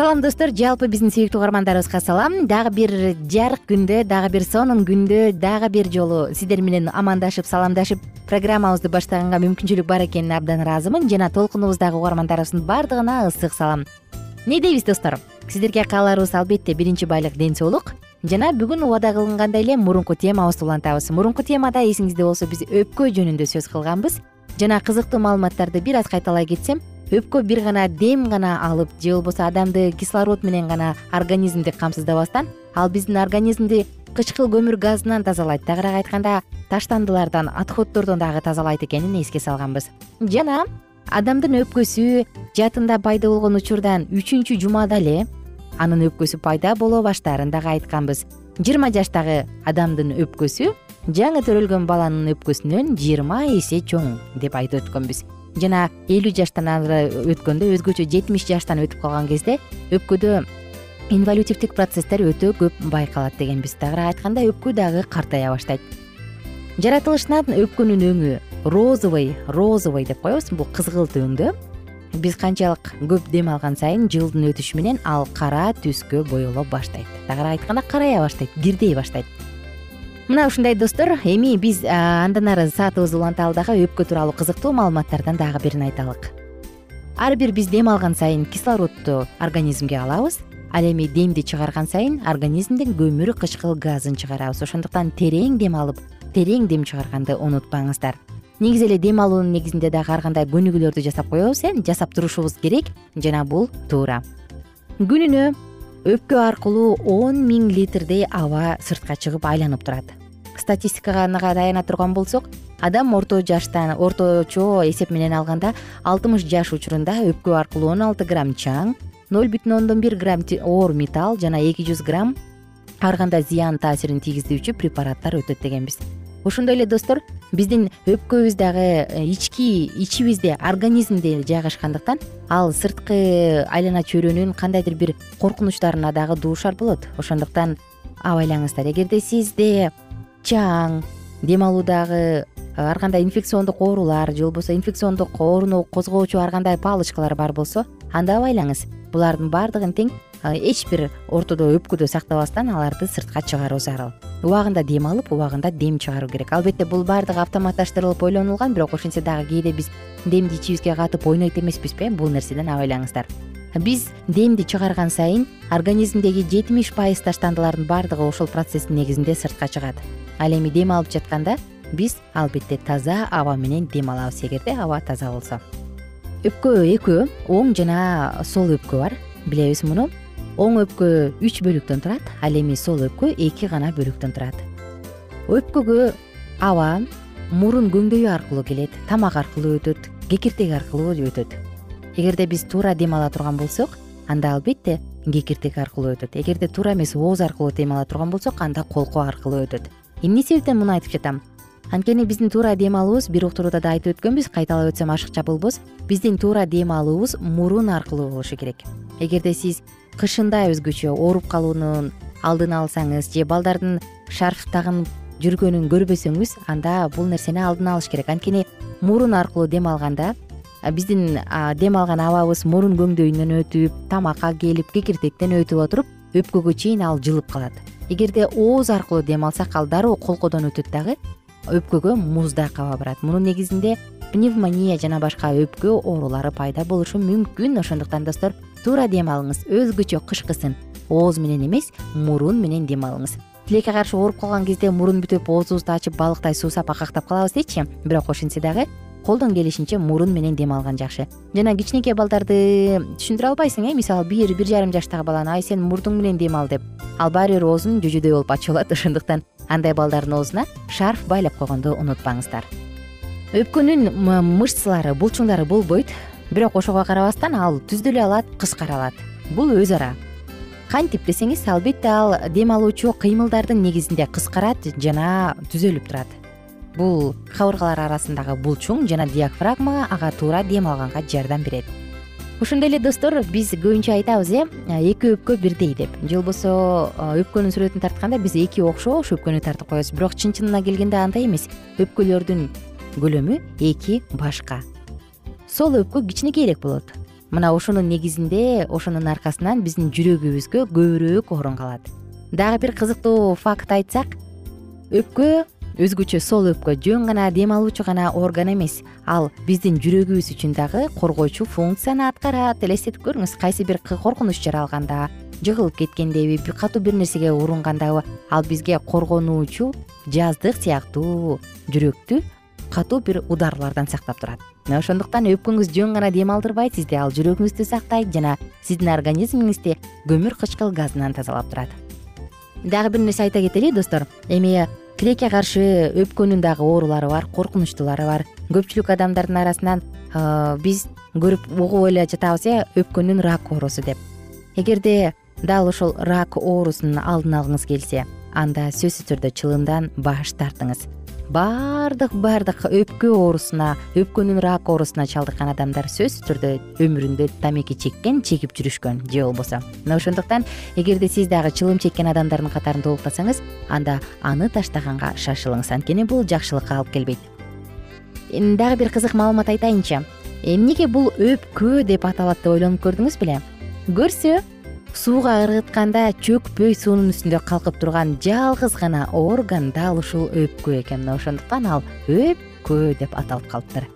салам достор. Жалпы биздин сүйүктүү угармандарыбызга салам. Дагы бир жарык күндө дагы бир сонун күндө дагы бир жолу сиздер менен амандашып саламдашып программабызды баштаганга мүмкүнчүлүк бар экенине абдан ыраазымын. Жана толкунубуздагы угармандарыбыздын баардыгына ысык салам. Эмне дейбиз достор? Сиздерге кааларыбыз албетте биринчи байлык ден соолук. Жана бүгүн убада кылынгандай эле мурунку темабызды улантабыз. Мурунку темада эсиңизде болсо биз өпкө жөнүндө сөз кылганбыз. Жана кызыктуу маалыматтарды бир аз кайталай кетсем өпкө бир гана дем гана алып же болбосо адамды кислород менен гана организмди камсыздабастан ал биздин организмди кычкыл көмүр газынан тазалайт. Тагыраак айтканда таштандылардан отходдордон дагы тазалайт экенин эске салганбыз. Жана адамдын өпкөсү жатында пайда болгон учурдан үчүнчү жумада эле анын өпкөсү пайда боло баштаарын дагы айтканбыз. Жыйырма жаштагы адамдын өпкөсү жаңы төрөлгөн баланын өпкөсүнөн жыйырма эсе чоң деп айтып өткөнбүз жана элүү жаштан ары өткөндө өзгөчө жетимиш жаштан өтүп калган кезде өпкөдө инволютивдик процесстер өтө көп байкалат дегенбиз тагыраак айтканда өпкө дагы картая баштайт. Жаратылышынан өпкөнүн өңү розовый розовый деп коебуз. Бул кызгылт өңдө биз канчалык көп дем алган сайын жылдын өтүшү менен ал кара түскө боело баштайт. Тагыраак айтканда карая баштайт бирдей баштайт мына ушундай достор эми биз андан ары саатыбызды уланталы дагы өпкө тууралуу кызыктуу маалыматтардан дагы бирин айталык. Ар бир биз дем алган сайын кислородду организмге алабыз ал эми демди чыгарган сайын организмден көмүр кычкыл газын чыгарабыз. Ошондуктан терең дем алып терең дем чыгарганды унутпаңыздар. Негизи эле дем алуунун негизинде дагы ар кандай көнүгүүлөрдү жасап коебуз э жасап турушубуз керек жана бул туура. Күнүнө өпкө аркылуу он миң литрдей аба сыртка чыгып айланып турат. Статистикага таяна турган болсок адам орто жаштан орточо эсеп менен алганда алтымыш жаш учурунда өпкө аркылуу он алты грамм чаң ноль бүтүн ондон бир грамм оор металл жана эки жүз грамм ар кандай зыян таасирин тийгизүүчү препараттар өтөт дегенбиз ошондой эле достор биздин өпкөбүз дагы э, ички ичибизде организмде жайгашкандыктан ал сырткы айлана чөйрөнүн кандайдыр бир коркунучтарына дагы дуушар болот. Ошондуктан абайлаңыздар эгерде сизде чаң дем алуудагы ар кандай инфекциондук оорулар же болбосо инфекциондук ооруну козгоочу ар кандай палочкалар бар болсо анда абайлаңыз. Булардын баардыгын тең эч бир ортодо өпкөдө сактабастан аларды сыртка чыгаруу зарыл. Убагында дем алып убагында дем чыгаруу керек. Албетте бул баардыгы автоматташтырылып ойлонулган бирок ошентсе дагы кээде биз демди ичибизге катып ойнойт эмеспизби э бул нерседен абайлаңыздар биз демди чыгарган сайын организмдеги жетимиш пайыз таштандылардын баардыгы ошол процесстин негизинде сыртка чыгат. Ал эми дем алып жатканда биз албетте таза аба менен дем алабыз эгерде аба таза болсо. Өпкө экөө оң жана сол өпкө бар билебиз муну? Оң өпкө үч бөлүктөн турат ал эми сол өпкө эки гана бөлүктөн турат. Өпкөгө аба мурун көңдөйү аркылуу келет тамак аркылуу өтөт кекиртек аркылуу өтөт эгерде биз туура дем ала турган болсок анда албетте кекиртек аркылуу өтөт. Эгерде туура эмес ооз аркылуу дем ала турган болсок анда колко аркылуу өтөт. Эмне себептен муну айтып жатам? Анткени биздин туура дем алуубуз бир уктурууда да айтып өткөнбүз кайталап өтсөм ашыкча болбос биздин туура дем алуубуз мурун аркылуу болушу керек. Эгерде сиз кышында өзгөчө ооруп калуунун алдын алсаңыз же балдардын шарф тагынып жүргөнүн көрбөсөңүз анда бул нерсени алдын алыш керек. Анткени мурун аркылуу дем алганда биздин дем алган абабыз мурун көңдөйүнөн өтүп тамакка келип кекиртектен өтүп отуруп өпкөгө чейин ал жылып калат. Эгерде ооз аркылуу дем алсак ал дароо колкодон өтөт дагы өпкөгө муздак аба барат. Мунун негизинде пневмония жана башка өпкө оорулары пайда болушу мүмкүн. Ошондуктан достор туура дем алыңыз. Өзгөчө кышкысын ооз менен эмес мурун менен дем алыңыз. Тилекке каршы ооруп калган кезде мурун бүтүп оозубузду ачып балыктай суусап акактап калабыз дейчи бирок ошентсе дагы колдон келишинче мурун менен дем алган жакшы. Жана кичинекей балдарды түшүндүрө албайсың э? Мисалы бир бир жарым жаштагы баланы ай сен мурдуң менен дем ал деп. Ал баары бир оозун жүжүдөй болуп ачып алат ошондуктан андай балдардын оозуна шарф байлап койгонду унутпаңыздар. Өпкөнүн мышцалары булчуңдары болбойт бирок ошого карабастан ал түздөлө алат кыскара алат бул өз ара. Кантип десеңиз албетте ал дем алуучу кыймылдардын негизинде кыскарат жана түзөлүп турат бул кабыргалар арасындагы булчуң жана диафрагма ага туура дем алганга жардам берет. Ошондой эле достор биз көбүнчө айтабыз э эки өпкө бирдей деп. Же болбосо өпкөнүн сүрөтүн тартканда биз эки окшош өпкөнү тартып коебуз. Бирок чын чынына келгенде андай эмес. Өпкөлөрдүн көлөмү эки башка. Сол өпкө кичинекейирээк болот. Мына ошонун негизинде ошонун аркасынан биздин жүрөгүбүзгө көбүрөөк орун калат. Дагы бир кызыктуу факт айтсак өпкө өзгөчө сол өпкө жөн гана дем алуучу гана орган эмес. Ал биздин жүрөгүбүз үчүн дагы коргоочу функцияны аткарат. Элестетип көрүңүз кайсы бир коркунуч жаралганда жыгылып кеткендеби катуу бир нерсеге урунгандабы ал бизге коргонуучу жаздык сыяктуу жүрөктү катуу бир ударлардан сактап турат. Мына ошондуктан өпкөңүз жөн гана дем алдырбайт сизди ал жүрөгүңүздү сактайт жана сиздин организмиңизди көмүр кычкыл газынан тазалап турат. Дагы бир нерсе айта кетели достор. Эми тилекке каршы өпкөнүн дагы оорулары бар коркунучтуулары бар. Көпчүлүк адамдардын арасынан биз көрүп угуп эле жатабыз э өпкөнүн рак оорусу деп. Эгерде дал ошол рак оорусунун алдын алгыңыз келсе анда сөзсүз түрдө чылымдан баш тартыңыз баардык баардык өпкө оорусуна өпкөнүн рак оорусуна чалдыккан адамдар сөзсүз түрдө өмүрүндө тамеки чеккен чегип жүрүшкөн же болбосо. Мына ошондуктан эгерде сиз дагы чылым чеккен адамдардын катарында уктасаңыз анда аны таштаганга шашылыңыз анткени бул жакшылыкка алып келбейт. Дагы бир кызык маалымат айтайынчы. Эмнеге бул өпкө деп аталат деп ойлонуп көрдүңүз беле? Көрсө сууга ыргытканда чөкпөй суунун үстүндө калкып турган жалгыз гана орган дал ушул өпкө экен. Мына ошондуктан ал өпкө деп аталып калыптыр.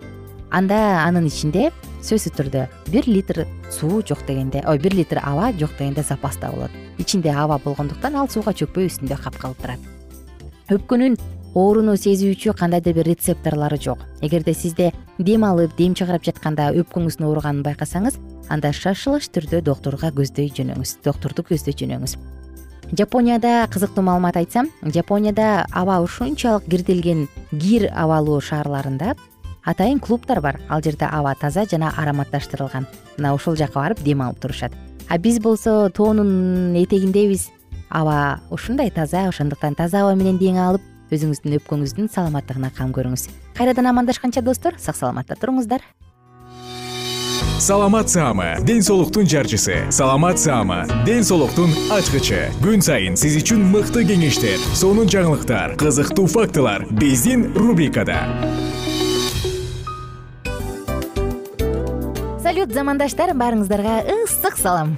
Анда анын ичинде сөзсүз түрдө бир литр суу жок дегенде ой бир литр аба жок дегенде запаста болот. Ичинде аба болгондуктан ал сууга чөкпөй үстүндө капкалып турат өпкөнүн ооруну сезүүчү кандайдыр бир рецепторлору жок. Эгерде сизде дем алып дем чыгарып жатканда өпкөңүздүн ооруганын байкасаңыз анда шашылыш түрдө доктурга көздөй жөнөңүз доктурду көздөй жөнөңүз. Жапонияда кызыктуу маалымат айтсам жапонияда аба ушунчалык кирделген кир абалуу шаарларында атайын клубдар бар. Ал жерде аба таза жана ароматташтырылган. Мына ошол жака барып дем алып турушат. А биз болсо тоонун этегиндебиз аба ушундай таза ошондуктан таза аба менен дем алып өзүңүздүн өпкөңүздүн саламаттыгына кам көрүңүз. Кайрадан амандашканча достор сак саламатта туруңуздар. Саламат саама ден соолуктун жарчысы. Саламат саама ден соолуктун ачкычы. Күн сайын сиз үчүн мыкты кеңештер сонун жаңылыктар кызыктуу фактылар биздин рубрикада. Салют замандаштар баарыңыздарга ысык салам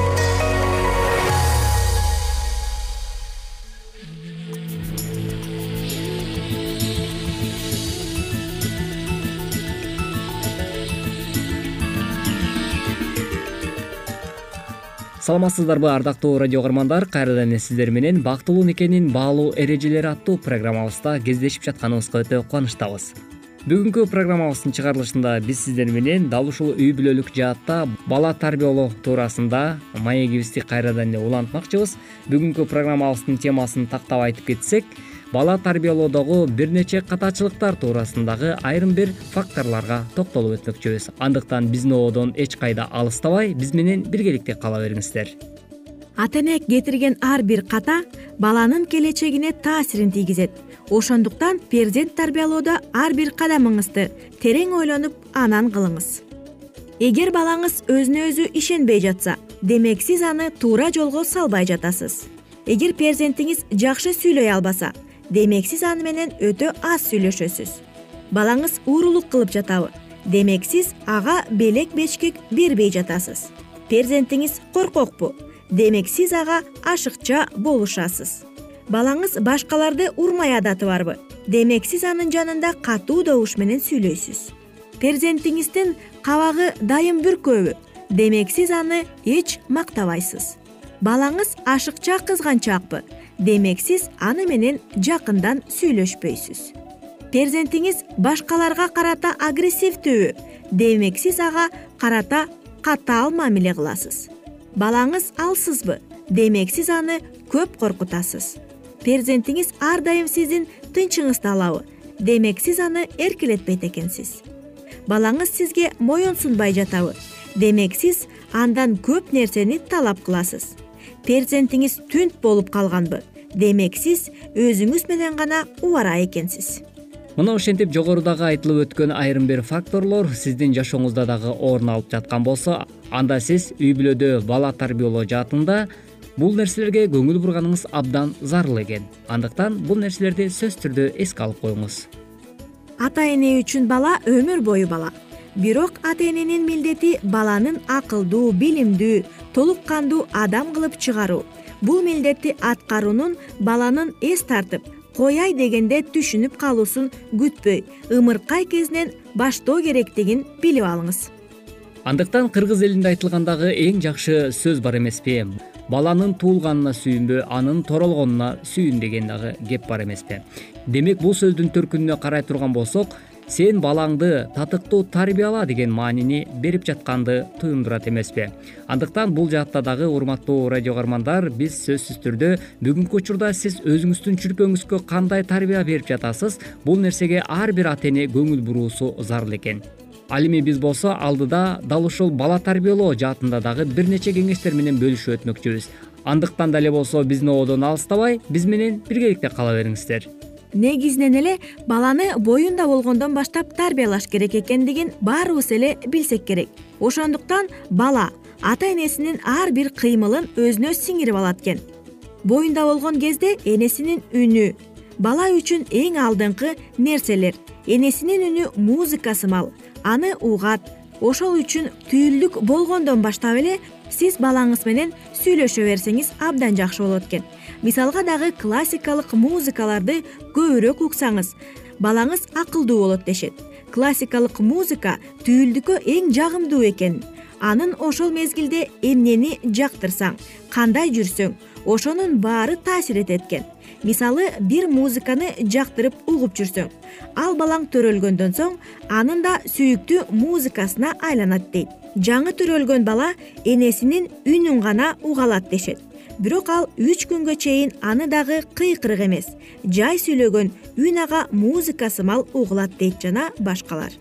саламатсыздарбы ардактуу радио угармандар кайрадан эле сиздер менен бактылуу никенин баалуу эрежелери аттуу программабызда кездешип жатканыбызга өтө кубанычтабыз. Бүгүнкү программабыздын чыгарылышында биз сиздер менен дал ушул үй бүлөлүк жаатта бала тарбиялоо туурасында маегибизди кайрадан эле улантмакчыбыз. Бүгүнкү программабыздын темасын тактап айтып кетсек бала тарбиялоодогу бир нече катачылыктар туурасындагы айрым бир факторлорго токтолуп өтмөкчүбүз андыктан биздин ободон эч кайда алыстабай биз менен биргеликте кала бериңиздер. Ата эне кетирген ар бир ката баланын келечегине таасирин тийгизет. Ошондуктан перзент тарбиялоодо ар бир кадамыңызды терең ойлонуп анан кылыңыз. Эгер балаңыз өзүнө өзү ишенбей жатса демек сиз аны туура жолго салбай жатасыз. Эгер перзентиңиз жакшы сүйлөй албаса демек сиз аны менен өтө аз сүйлөшөсүз. Балаңыз уурулук кылып жатабы. Демек сиз ага белек бечкек бербей жатасыз. Перзентиңиз коркокпу. Демек сиз ага ашыкча болушасыз. Балаңыз башкаларды урмай адаты барбы. Демек сиз анын жанында катуу добуш менен сүйлөйсүз. Перзентиңиздин кабагы дайым бүркөбү. Демек сиз аны эч мактабайсыз. Балаңыз ашыкча кызганчаакпы демек сиз аны менен жакындан сүйлөшпөйсүз. Перзентиңиз башкаларга карата агрессивдүүбү демек сиз ага карата катаал мамиле кыласыз. Балаңыз алсызбы демек сиз аны көп коркутасыз. Перзентиңиз ар дайым сиздин тынчыңызды алабы демек сиз аны эркелетпейт экенсиз. Балаңыз сизге моюн сунбай жатабы демек сиз андан көп нерсени талап кыласыз. Перзентиңиз түнт болуп калганбы демек сиз өзүңүз менен гана убара экенсиз. Мына ошентип жогорудагы айтылып өткөн айрым бир факторлор сиздин жашооңузда дагы орун алып жаткан болсо анда сиз үй бүлөдө бала тарбиялоо жаатында бул нерселерге көңүл бурганыңыз абдан зарыл экен. Андыктан бул нерселерди сөзсүз түрдө эске алып коюңуз. Ата эне үчүн бала өмүр бою бала. Бирок ата эненин милдети баланын акылдуу билимдүү толук кандуу адам кылып чыгаруу бул милдетти аткаруунун баланын эс тартып коеюй дегенде түшүнүп калуусун күтпөй. Ымыркай кезинен баштоо керектигин билип алыңыз. Андыктан кыргыз элинде айтылгандагы эң жакшы сөз бар эмеспи баланын туулганына сүйүнбө анын торолгонуна сүйүн деген дагы кеп бар эмеспи демек бул сөздүн төркүнүнө карай турган болсок сен балаңды татыктуу тарбияла деген маанини берип жатканды туюндурат эмеспи. Андыктан бул жаатта дагы урматтуу радио каармандар биз сөзсүз түрдө бүгүнкү учурда сиз өзүңүздүн чүрпөңүзгө кандай тарбия берип жатасыз бул нерсеге ар бир ата эне көңүл буруусу зарыл экен. Ал эми биз болсо алдыда дал ушул бала тарбиялоо жаатында дагы бир нече кеңештер менен бөлүшүп өтмөкчүбүз. Андыктан дале болсо биздин ободон алыстабай биз менен биргеликте кала бериңиздер негизинен эле баланы боюнда болгондон баштап тарбиялаш керек экендигин баарыбыз эле билсек керек. Ошондуктан бала ата энесинин ар бир кыймылын өзүнө сиңирип алат экен. Боюнда болгон кезде энесинин үнү бала үчүн эң алдыңкы нерселер. Энесинин үнү музыка сымал аны угат ошол үчүн түйүлдүк болгондон баштап эле сиз балаңыз менен сүйлөшө берсеңиз абдан жакшы болот экен мисалга дагы классикалык музыкаларды көбүрөөк уксаңыз балаңыз акылдуу болот дешет. Классикалык музыка түйүлдүккө эң жагымдуу экен. Анын ошол мезгилде эмнени жактырсаң кандай жүрсөң ошонун баары таасир этет экен. Мисалы бир музыканы жактырып угуп жүрсөң ал балаң төрөлгөндөн соң анын да сүйүктүү музыкасына айланат дейт. Жаңы төрөлгөн бала энесинин үнүн гана уга алат дешет бирок ал үч күнгө чейин аны дагы кыйкырык эмес. Жай сүйлөгөн үн ага музыка сымал угулат дейт жана башкалар.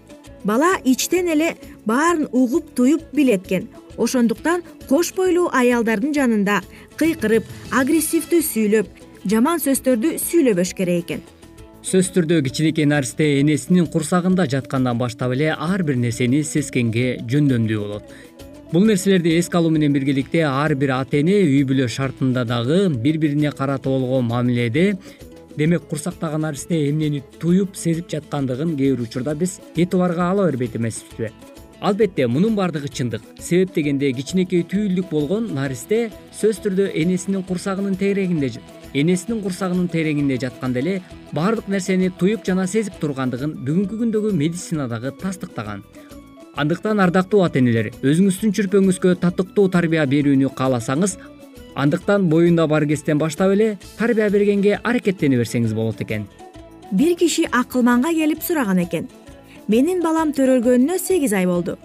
Бала ичтен эле баарын угуп туюп билет экен ошондуктан кош бойлуу аялдардын жанында кыйкырып агрессивдүү сүйлөп жаман сөздөрдү сүйлөбөш керек экен. Сөзсүз түрдө кичинекей наристе энесинин курсагында жаткандан баштап эле ар бир нерсени сезгенге жөндөмдүү болот бул нерселерди эске алуу менен биргеликте ар бир ата эне үй бүлө шартында дагы бири бирине карата болгон мамиледе демек курсактагы наристе эмнени туюп сезип жаткандыгын кээ бир учурда биз этибарга ала бербейт эмеспизби албетте мунун баардыгы чындык. Себеп дегенде кичинекей түйүлдүк болгон наристе сөзсүз түрдө энесинин курсагынын тегерегинде энесинин курсагынын тегерегинде жатканда эле баардык нерсени туюп жана сезип тургандыгын бүгүнкү күндөгү медицина дагы тастыктаган андыктан ардактуу ата энелер өзүңүздүн чүрпөңүзгө татыктуу тарбия берүүнү кааласаңыз андыктан боюнда бар кезден баштап эле тарбия бергенге аракеттене берсеңиз болот экен. Бир киши акылманга келип сураган экен. Менин балам төрөлгөнүнө сегиз ай болду.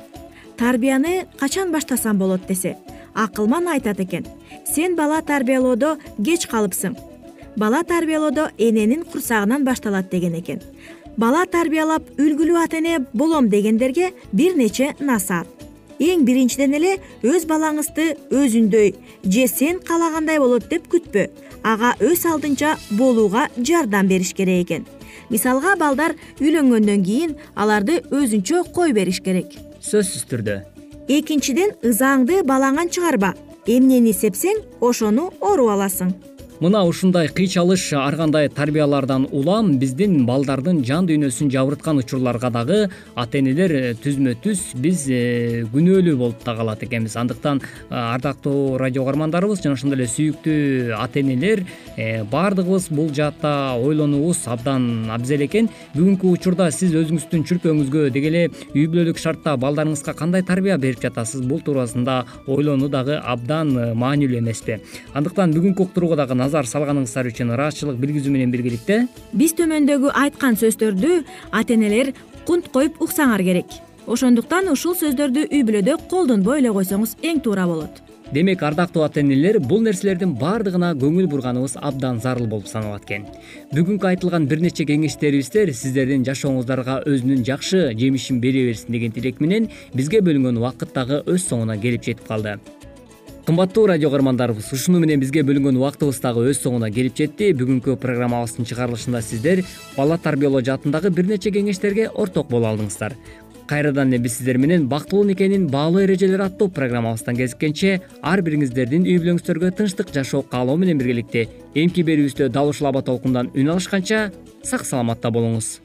Тарбияны качан баштасам болот десе акылман айтат экен сен бала тарбиялоодо кеч калыпсың. Бала тарбиялоодо эненин курсагынан башталат деген экен бала тарбиялап үлгүлүү ата эне болом дегендерге бир нече насаат. Эң биринчиден эле өз балаңызды өзүндөй же сен каалагандай болот деп күтпө. Ага өз алдынча болууга жардам бериш керек экен. Мисалга балдар үйлөнгөндөн кийин аларды өзүнчө кой бериш керек? Сөзсүз түрдө. Экинчиден ызааңды балаңан чыгарба. Эмнени сепсең ошону оруп аласың мына ушундай кыйчалыш ар кандай тарбиялардан улам биздин балдардын жан дүйнөсүн жабырткан учурларга дагы ата энелер э, түзмө түз биз э, күнөөлүү болуп да калат экенбиз. Андыктан э, ардактуу радио каармандарыбыз жана ошондой эле сүйүктүү ата энелер баардыгыбыз бул жаатта ойлонуубуз абдан абзел экен. Бүгүнкү учурда сиз өзүңүздүн чүрпөңүзгө деги эле үй бүлөлүк шартта балдарыңызга кандай тарбия берип жатасыз? Бул туурасында ойлонуу дагы абдан маанилүү эмеспи. Андыктан бүгүнкү уктурууга дагы назар салганыңыздар үчүн ыраазычылык билгизүү менен биргеликте. Биз төмөндөгү айткан сөздөрдү ата энелер кунт коюп уксаңар керек. Ошондуктан ушул сөздөрдү үй бүлөдө колдонбой эле койсоңуз эң туура болот. Демек ардактуу ата энелер бул нерселердин баардыгына көңүл бурганыбыз абдан зарыл болуп саналат экен. Бүгүнкү айтылган бир нече кеңештерибиздер сиздердин жашооңуздарга өзүнүн жакшы жемишин бере берсин деген тилек менен бизге бөлүнгөн убакыт дагы өз соңуна келип жетип калды кымбаттуу радио каармандарыбыз ушуну менен бизге бөлүнгөн убактыбыз дагы өз соңуна келип жетти. Бүгүнкү программабыздын чыгарылышында сиздер бала тарбиялоо жаатындагы бир нече кеңештерге орток боло алдыңыздар. Кайрадан эле биз сиздер менен бактылуу никенин баалуу эрежелери аттуу программабыздан кезишкенче ар бириңиздердин үй бүлөңүздөргө тынчтык жашоо каалоо менен биргеликте эмки берүүбүздө дал ушул аба толкундан үн алышканча сак саламатта болуңуз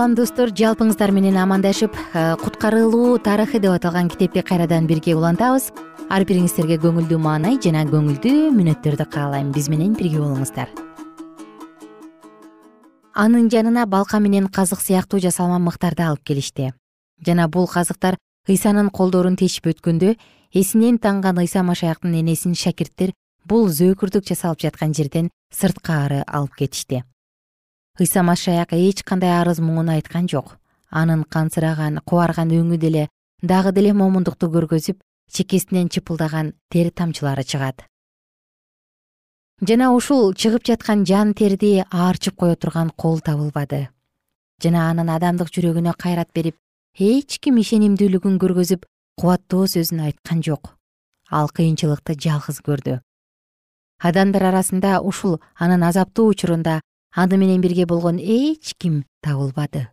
салам достор. Жалпыңыздар менен амандашып э, куткарылуу тарыхы деп аталган китепти кайрадан бирге улантабыз. Ар бириңиздерге көңүлдүү маанай жана көңүлдүү мүнөттөрдү каалайм. Биз менен бирге болуңуздар. Анын жанына балка менен казык сыяктуу жасалма мыктарды алып келишти. Жана бул казыктар ыйсанын колдорун тешип өткөндө эсинен танган ыйса машаяктын энесин шакирттер бул зөөкүрдүк жасалып жаткан жерден сырткары алып кетишти ыйса машаяк эч кандай арыз муңун айткан жок. Анын кансыраган кубарган өңү деле дагы деле момундукту көргөзүп чекесинен чыпылдаган тер тамчылары чыгат. Жана ушул чыгып жаткан жан терди аарчып кое турган кол табылбады. Жана анын адамдык жүрөгүнө кайрат берип эч ким ишенимдүүлүгүн көргөзүп кубаттоо сөзүн айткан жок. Ал кыйынчылыкты жалгыз көрдү. Адамдар арасында ушул анын азаптуу учурунда аны менен бирге болгон эч ким табылбады.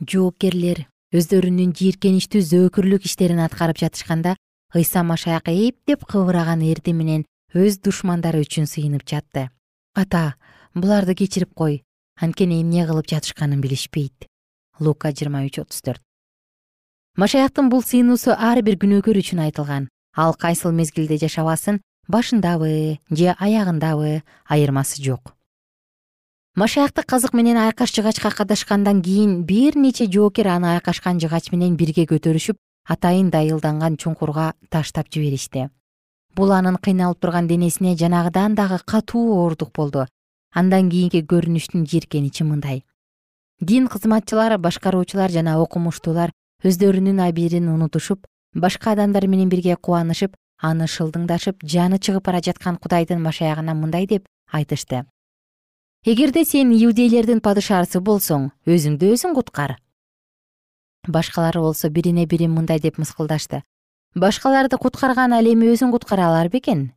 Жоопкерлер өздөрүнүн жийиркеничтүү зөөкүрлүк иштерин аткарып жатышканда ыйса машаяк эптеп кыбыраган эрди менен өз душмандары үчүн сыйынып жатты. Ата буларды кечирип кой анткени эмне кылып жатышканын билишпейт лука жыйырма үч отуз төрт. Машаяктын бул сыйынуусу ар бир күнөөкөр үчүн айтылган. Ал кайсыл мезгилде жашабасын башындабы же аягындабы айырмасы жок машаякты казык менен айкаш жыгачка кадашкандан кийин бир нече жоокер аны айкашкан жыгач менен бирге көтөрүшүп атайын дайылданган чуңкурга таштап жиберишти. Бул анын кыйналып турган денесине жанагыдан дагы катуу оорундук болду. Андан кийинки көрүнүштүн жийиркеничи мындай. Дин кызматчылары башкаруучулар жана окумуштуулар өздөрүнүн абийирин унутушуп башка адамдар менен бирге кубанышып аны шылдыңдашып жаны чыгып бара жаткан кудайдын машаягына мындай деп айтышты эгерде сен иудейлердин падышасы болсоң өзүңдү өзүң куткар. Башкалары болсо бирине бири мындай деп мыскылдашты. Башкаларды куткарган ал эми өзүн куткара алар бекен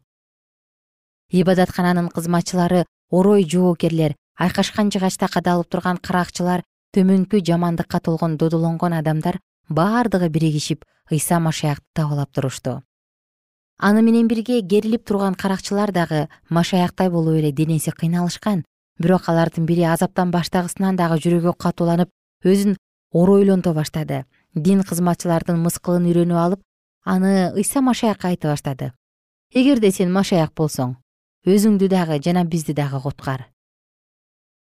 ибадаткананын кызматчылары орой жоокерлер айкашкан жыгачта кадалып турган каракчылар төмөнкү жамандыкка толгон додолонгон адамдар бардыгы биригишип ыйса машаякты табалап турушту аны менен бирге керилип турган каракчылар дагы машаяктай болуп эле денеси кыйналышкан бирок алардын бири азаптан баштагысынан дагы жүрөгү катууланып өзүн оройлонто баштады. Дин кызматчылардын мыскылын үйрөнүп алып аны ыйса машаякка айта баштады. Эгерде сен машаяк болсоң өзүңдү дагы жана бизди дагы куткар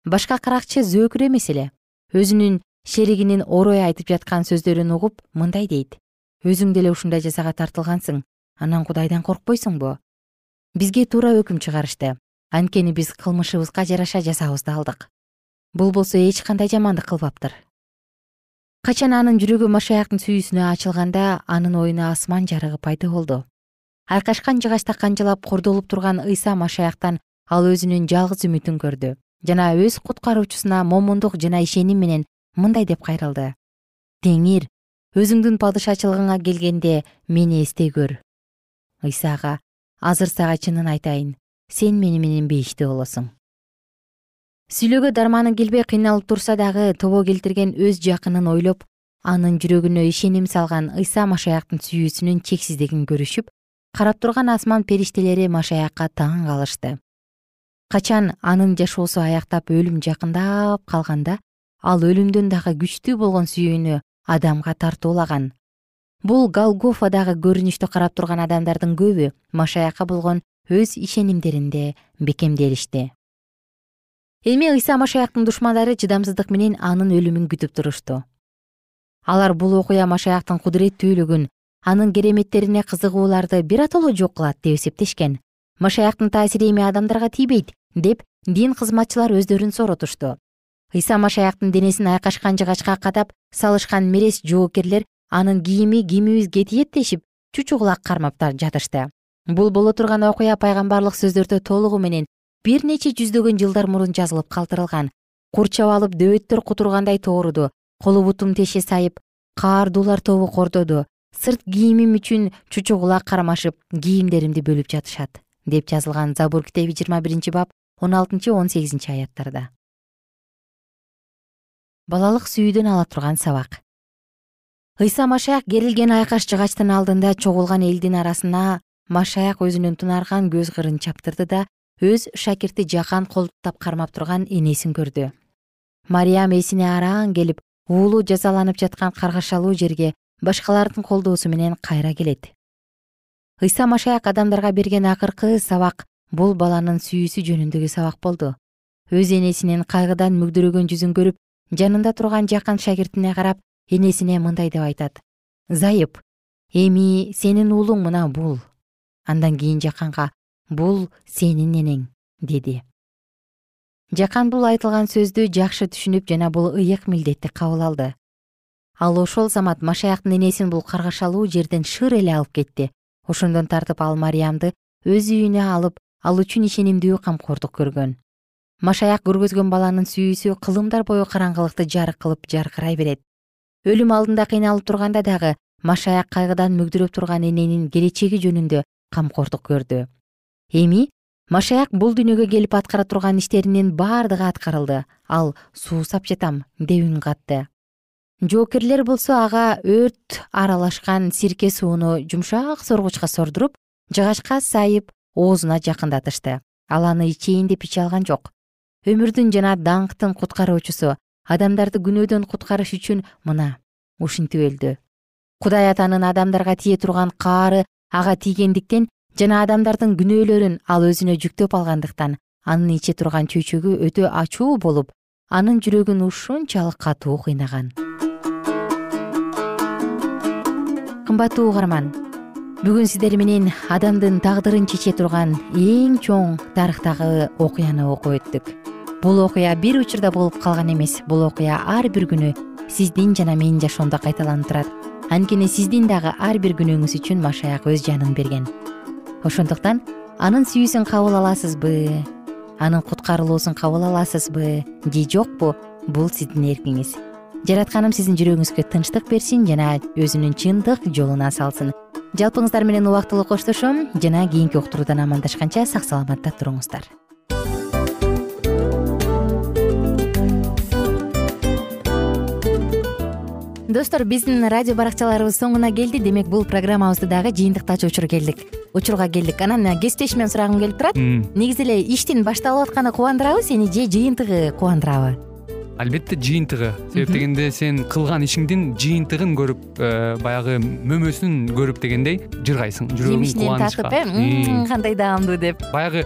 башка каракчы зөөкүр эмес эле. Өзүнүн шеригинин орой айтып жаткан сөздөрүн угуп мындай дейт. Өзүң деле ушундай жазага тартылгансың анан кудайдан коркпойсуңбу? Бизге туура өкүм чыгарышты анткени биз кылмышыбызга жараша жазабызды алдык. Бул болсо эч кандай жамандык кылбаптыр. Качан анын жүрөгү машаяктын сүйүүсүнө ачылганда анын оюна асман жарыгы пайда болду? Айкашкан жыгачта канжалап кордолуп турган ыйса машаяктан ал өзүнүн жалгыз үмүтүн көрдү. Жана өз куткаруучусуна момундук жана ишеним менен мындай деп кайрылды. Теңир өзүңдүн падышачылыгыңа келгенде мени эстей көр ыйса азыр сага чынын айтайын сен мени менен бейиштүү болосуң сүйлөөгө дарманы келбей кыйналып турса дагы тобо келтирген өз жакынын ойлоп анын жүрөгүнө ишеним салган ыйса машаяктын сүйүүсүнүн чексиздигин көрүшүп карап турган асман периштелери машаякка таң калышты. Качан анын жашоосу аяктап өлүм жакындап калганда ал өлүмдөн дагы күчтүү болгон сүйүүнү адамга тартуулаган. Бул голгофадагы көрүнүштү карап турган адамдардын көбү машаякка болгон өз ишенимдеринде бекемделишти. Эми ыйса машаяктын душмандары чыдамсыздык менен анын өлүмүн күтүп турушту алар бул окуя машаяктын кудуреттүүлүгүн анын кереметтерине кызыгууларды биротоло жок кылат деп эсептешкен. Машаяктын таасири эми адамдарга тийбейт деп дин кызматчылар өздөрүн сооротушту ыйса машаяктын денесин айкашкан жыгачка кадап салышкан мерез жоокерлер анын кийими кимибизге тиет дешип чучу кулак кармап жатышты бул боло турган окуя пайгамбарлык сөздөрдө толугу менен бир нече жүздөгөн жылдар мурун жазылып калтырылган. Курчап алып дөбөттөр кутургандай тооруду колу бутум теше сайып каардуулар тобу кордоду сырт кийимим үчүн чучу кармашып кийимдеримди бөлүп жатышат деп жазылган забур китеби жыйырма биринчи бап он алтынчы он сегизинчи аяттарда. Балалык сүйүүдөн ала турган сабак. Ыйса машаяк керилген айкаш жыгачтын алдында чогулган элдин арасына машаяк өзүнүн тунарган көз кырын чаптырды да өз шакирти жакан колтуктап кармап турган энесин көрдү. Мариям эсине араң келип уулу жазаланып жаткан каргашалуу жерге башкалардын колдоосу менен кайра келет. Ыйса машаяк адамдарга берген акыркы сабак бул баланын сүйүүсү жөнүндөгү сабак болду. Өз энесинин кайгыдан мүгдүрөгөн жүзүн көрүп жанында турган жакын шакиртине карап энесине мындай деп айтат. Зайып эми сенин уулуң мына бул андан кийин жаканга бул сенин энең деди. Жакан бул айтылган сөздү жакшы түшүнүп жана бул ыйык милдетти кабыл алды. Ал ошол замат машаяктын энесин бул каргашалуу жерден шыр эле алып кетти. Ошондон тартып ал мариямды өз үйүнө алып ал үчүн ишенимдүү камкордук көргөн. Машаяк көргөзгөн баланын сүйүүсү кылымдар бою караңгылыкты жарык кылып жаркырай берет. Өлүм алдында кыйналып турганда дагы машаяк кайгыдан мүгдүрөп турган эненин келечеги жөнүндө камкордук көрдү. Эми машаяк бул дүйнөгө келип аткара турган иштеринин баардыгы аткарылды. Ал суусап жатам деп үн катты. Жоокерлер болсо ага өрт аралашкан сирке сууну жумшак соргучка сордуруп жыгачка сайып оозуна жакындатышты. Ал аны ичейин деп иче алган жок. Өмүрдүн жана даңктын куткаруучусу адамдарды күнөөдөн куткарыш үчүн мына ушинтип өлдү. Кудай атанын адамдарга тие турган каары ага тийгендиктен жана адамдардын күнөөлөрүн ал өзүнө жүктөп алгандыктан анын иче турган чөйчөгү өтө ачуу болуп анын жүрөгүн ушунчалык катуу кыйнаган. Кымбаттуу угарман бүгүн сиздер менен адамдын тагдырын чече турган эң чоң тарыхтагы окуяны окуп өттүк. Бул окуя бир учурда болуп калган эмес бул окуя ар бир күнү сиздин жана менин жашоомдо кайталанып турат анткени сиздин дагы ар бир күнөөңүз үчүн машаяк өз жанын берген. Ошондуктан анын сүйүүсүн кабыл аласызбы? Анын куткарылуусун кабыл аласызбы? Же жокпу? Бул сиздин эркиңиз. Жаратканым сиздин жүрөгүңүзгө тынчтык берсин жана өзүнүн чындык жолуна салсын. Жалпыңыздар менен убактылуу коштошом жана кийинки уктуруудан амандашканча сак саламатта туруңуздар достор биздин радио баракчаларыбыз соңуна келди. Демек бул программабызды дагы жыйынтыктаочу учур келдик. Учурга келдик. Анан кесиптешимден сурагым келип турат. Негизи эле иштин башталып атканы кубандырабы сени же жыйынтыгы кубандырабы? Албетте жыйынтыгы. Себеп дегенде сен кылган ишиңдин жыйынтыгын көрүп э, баягы мөмөсүн көрүп дегендей жыргайсың жүрөгүң жемишинен татып э кандай даамдуу деп. Баягы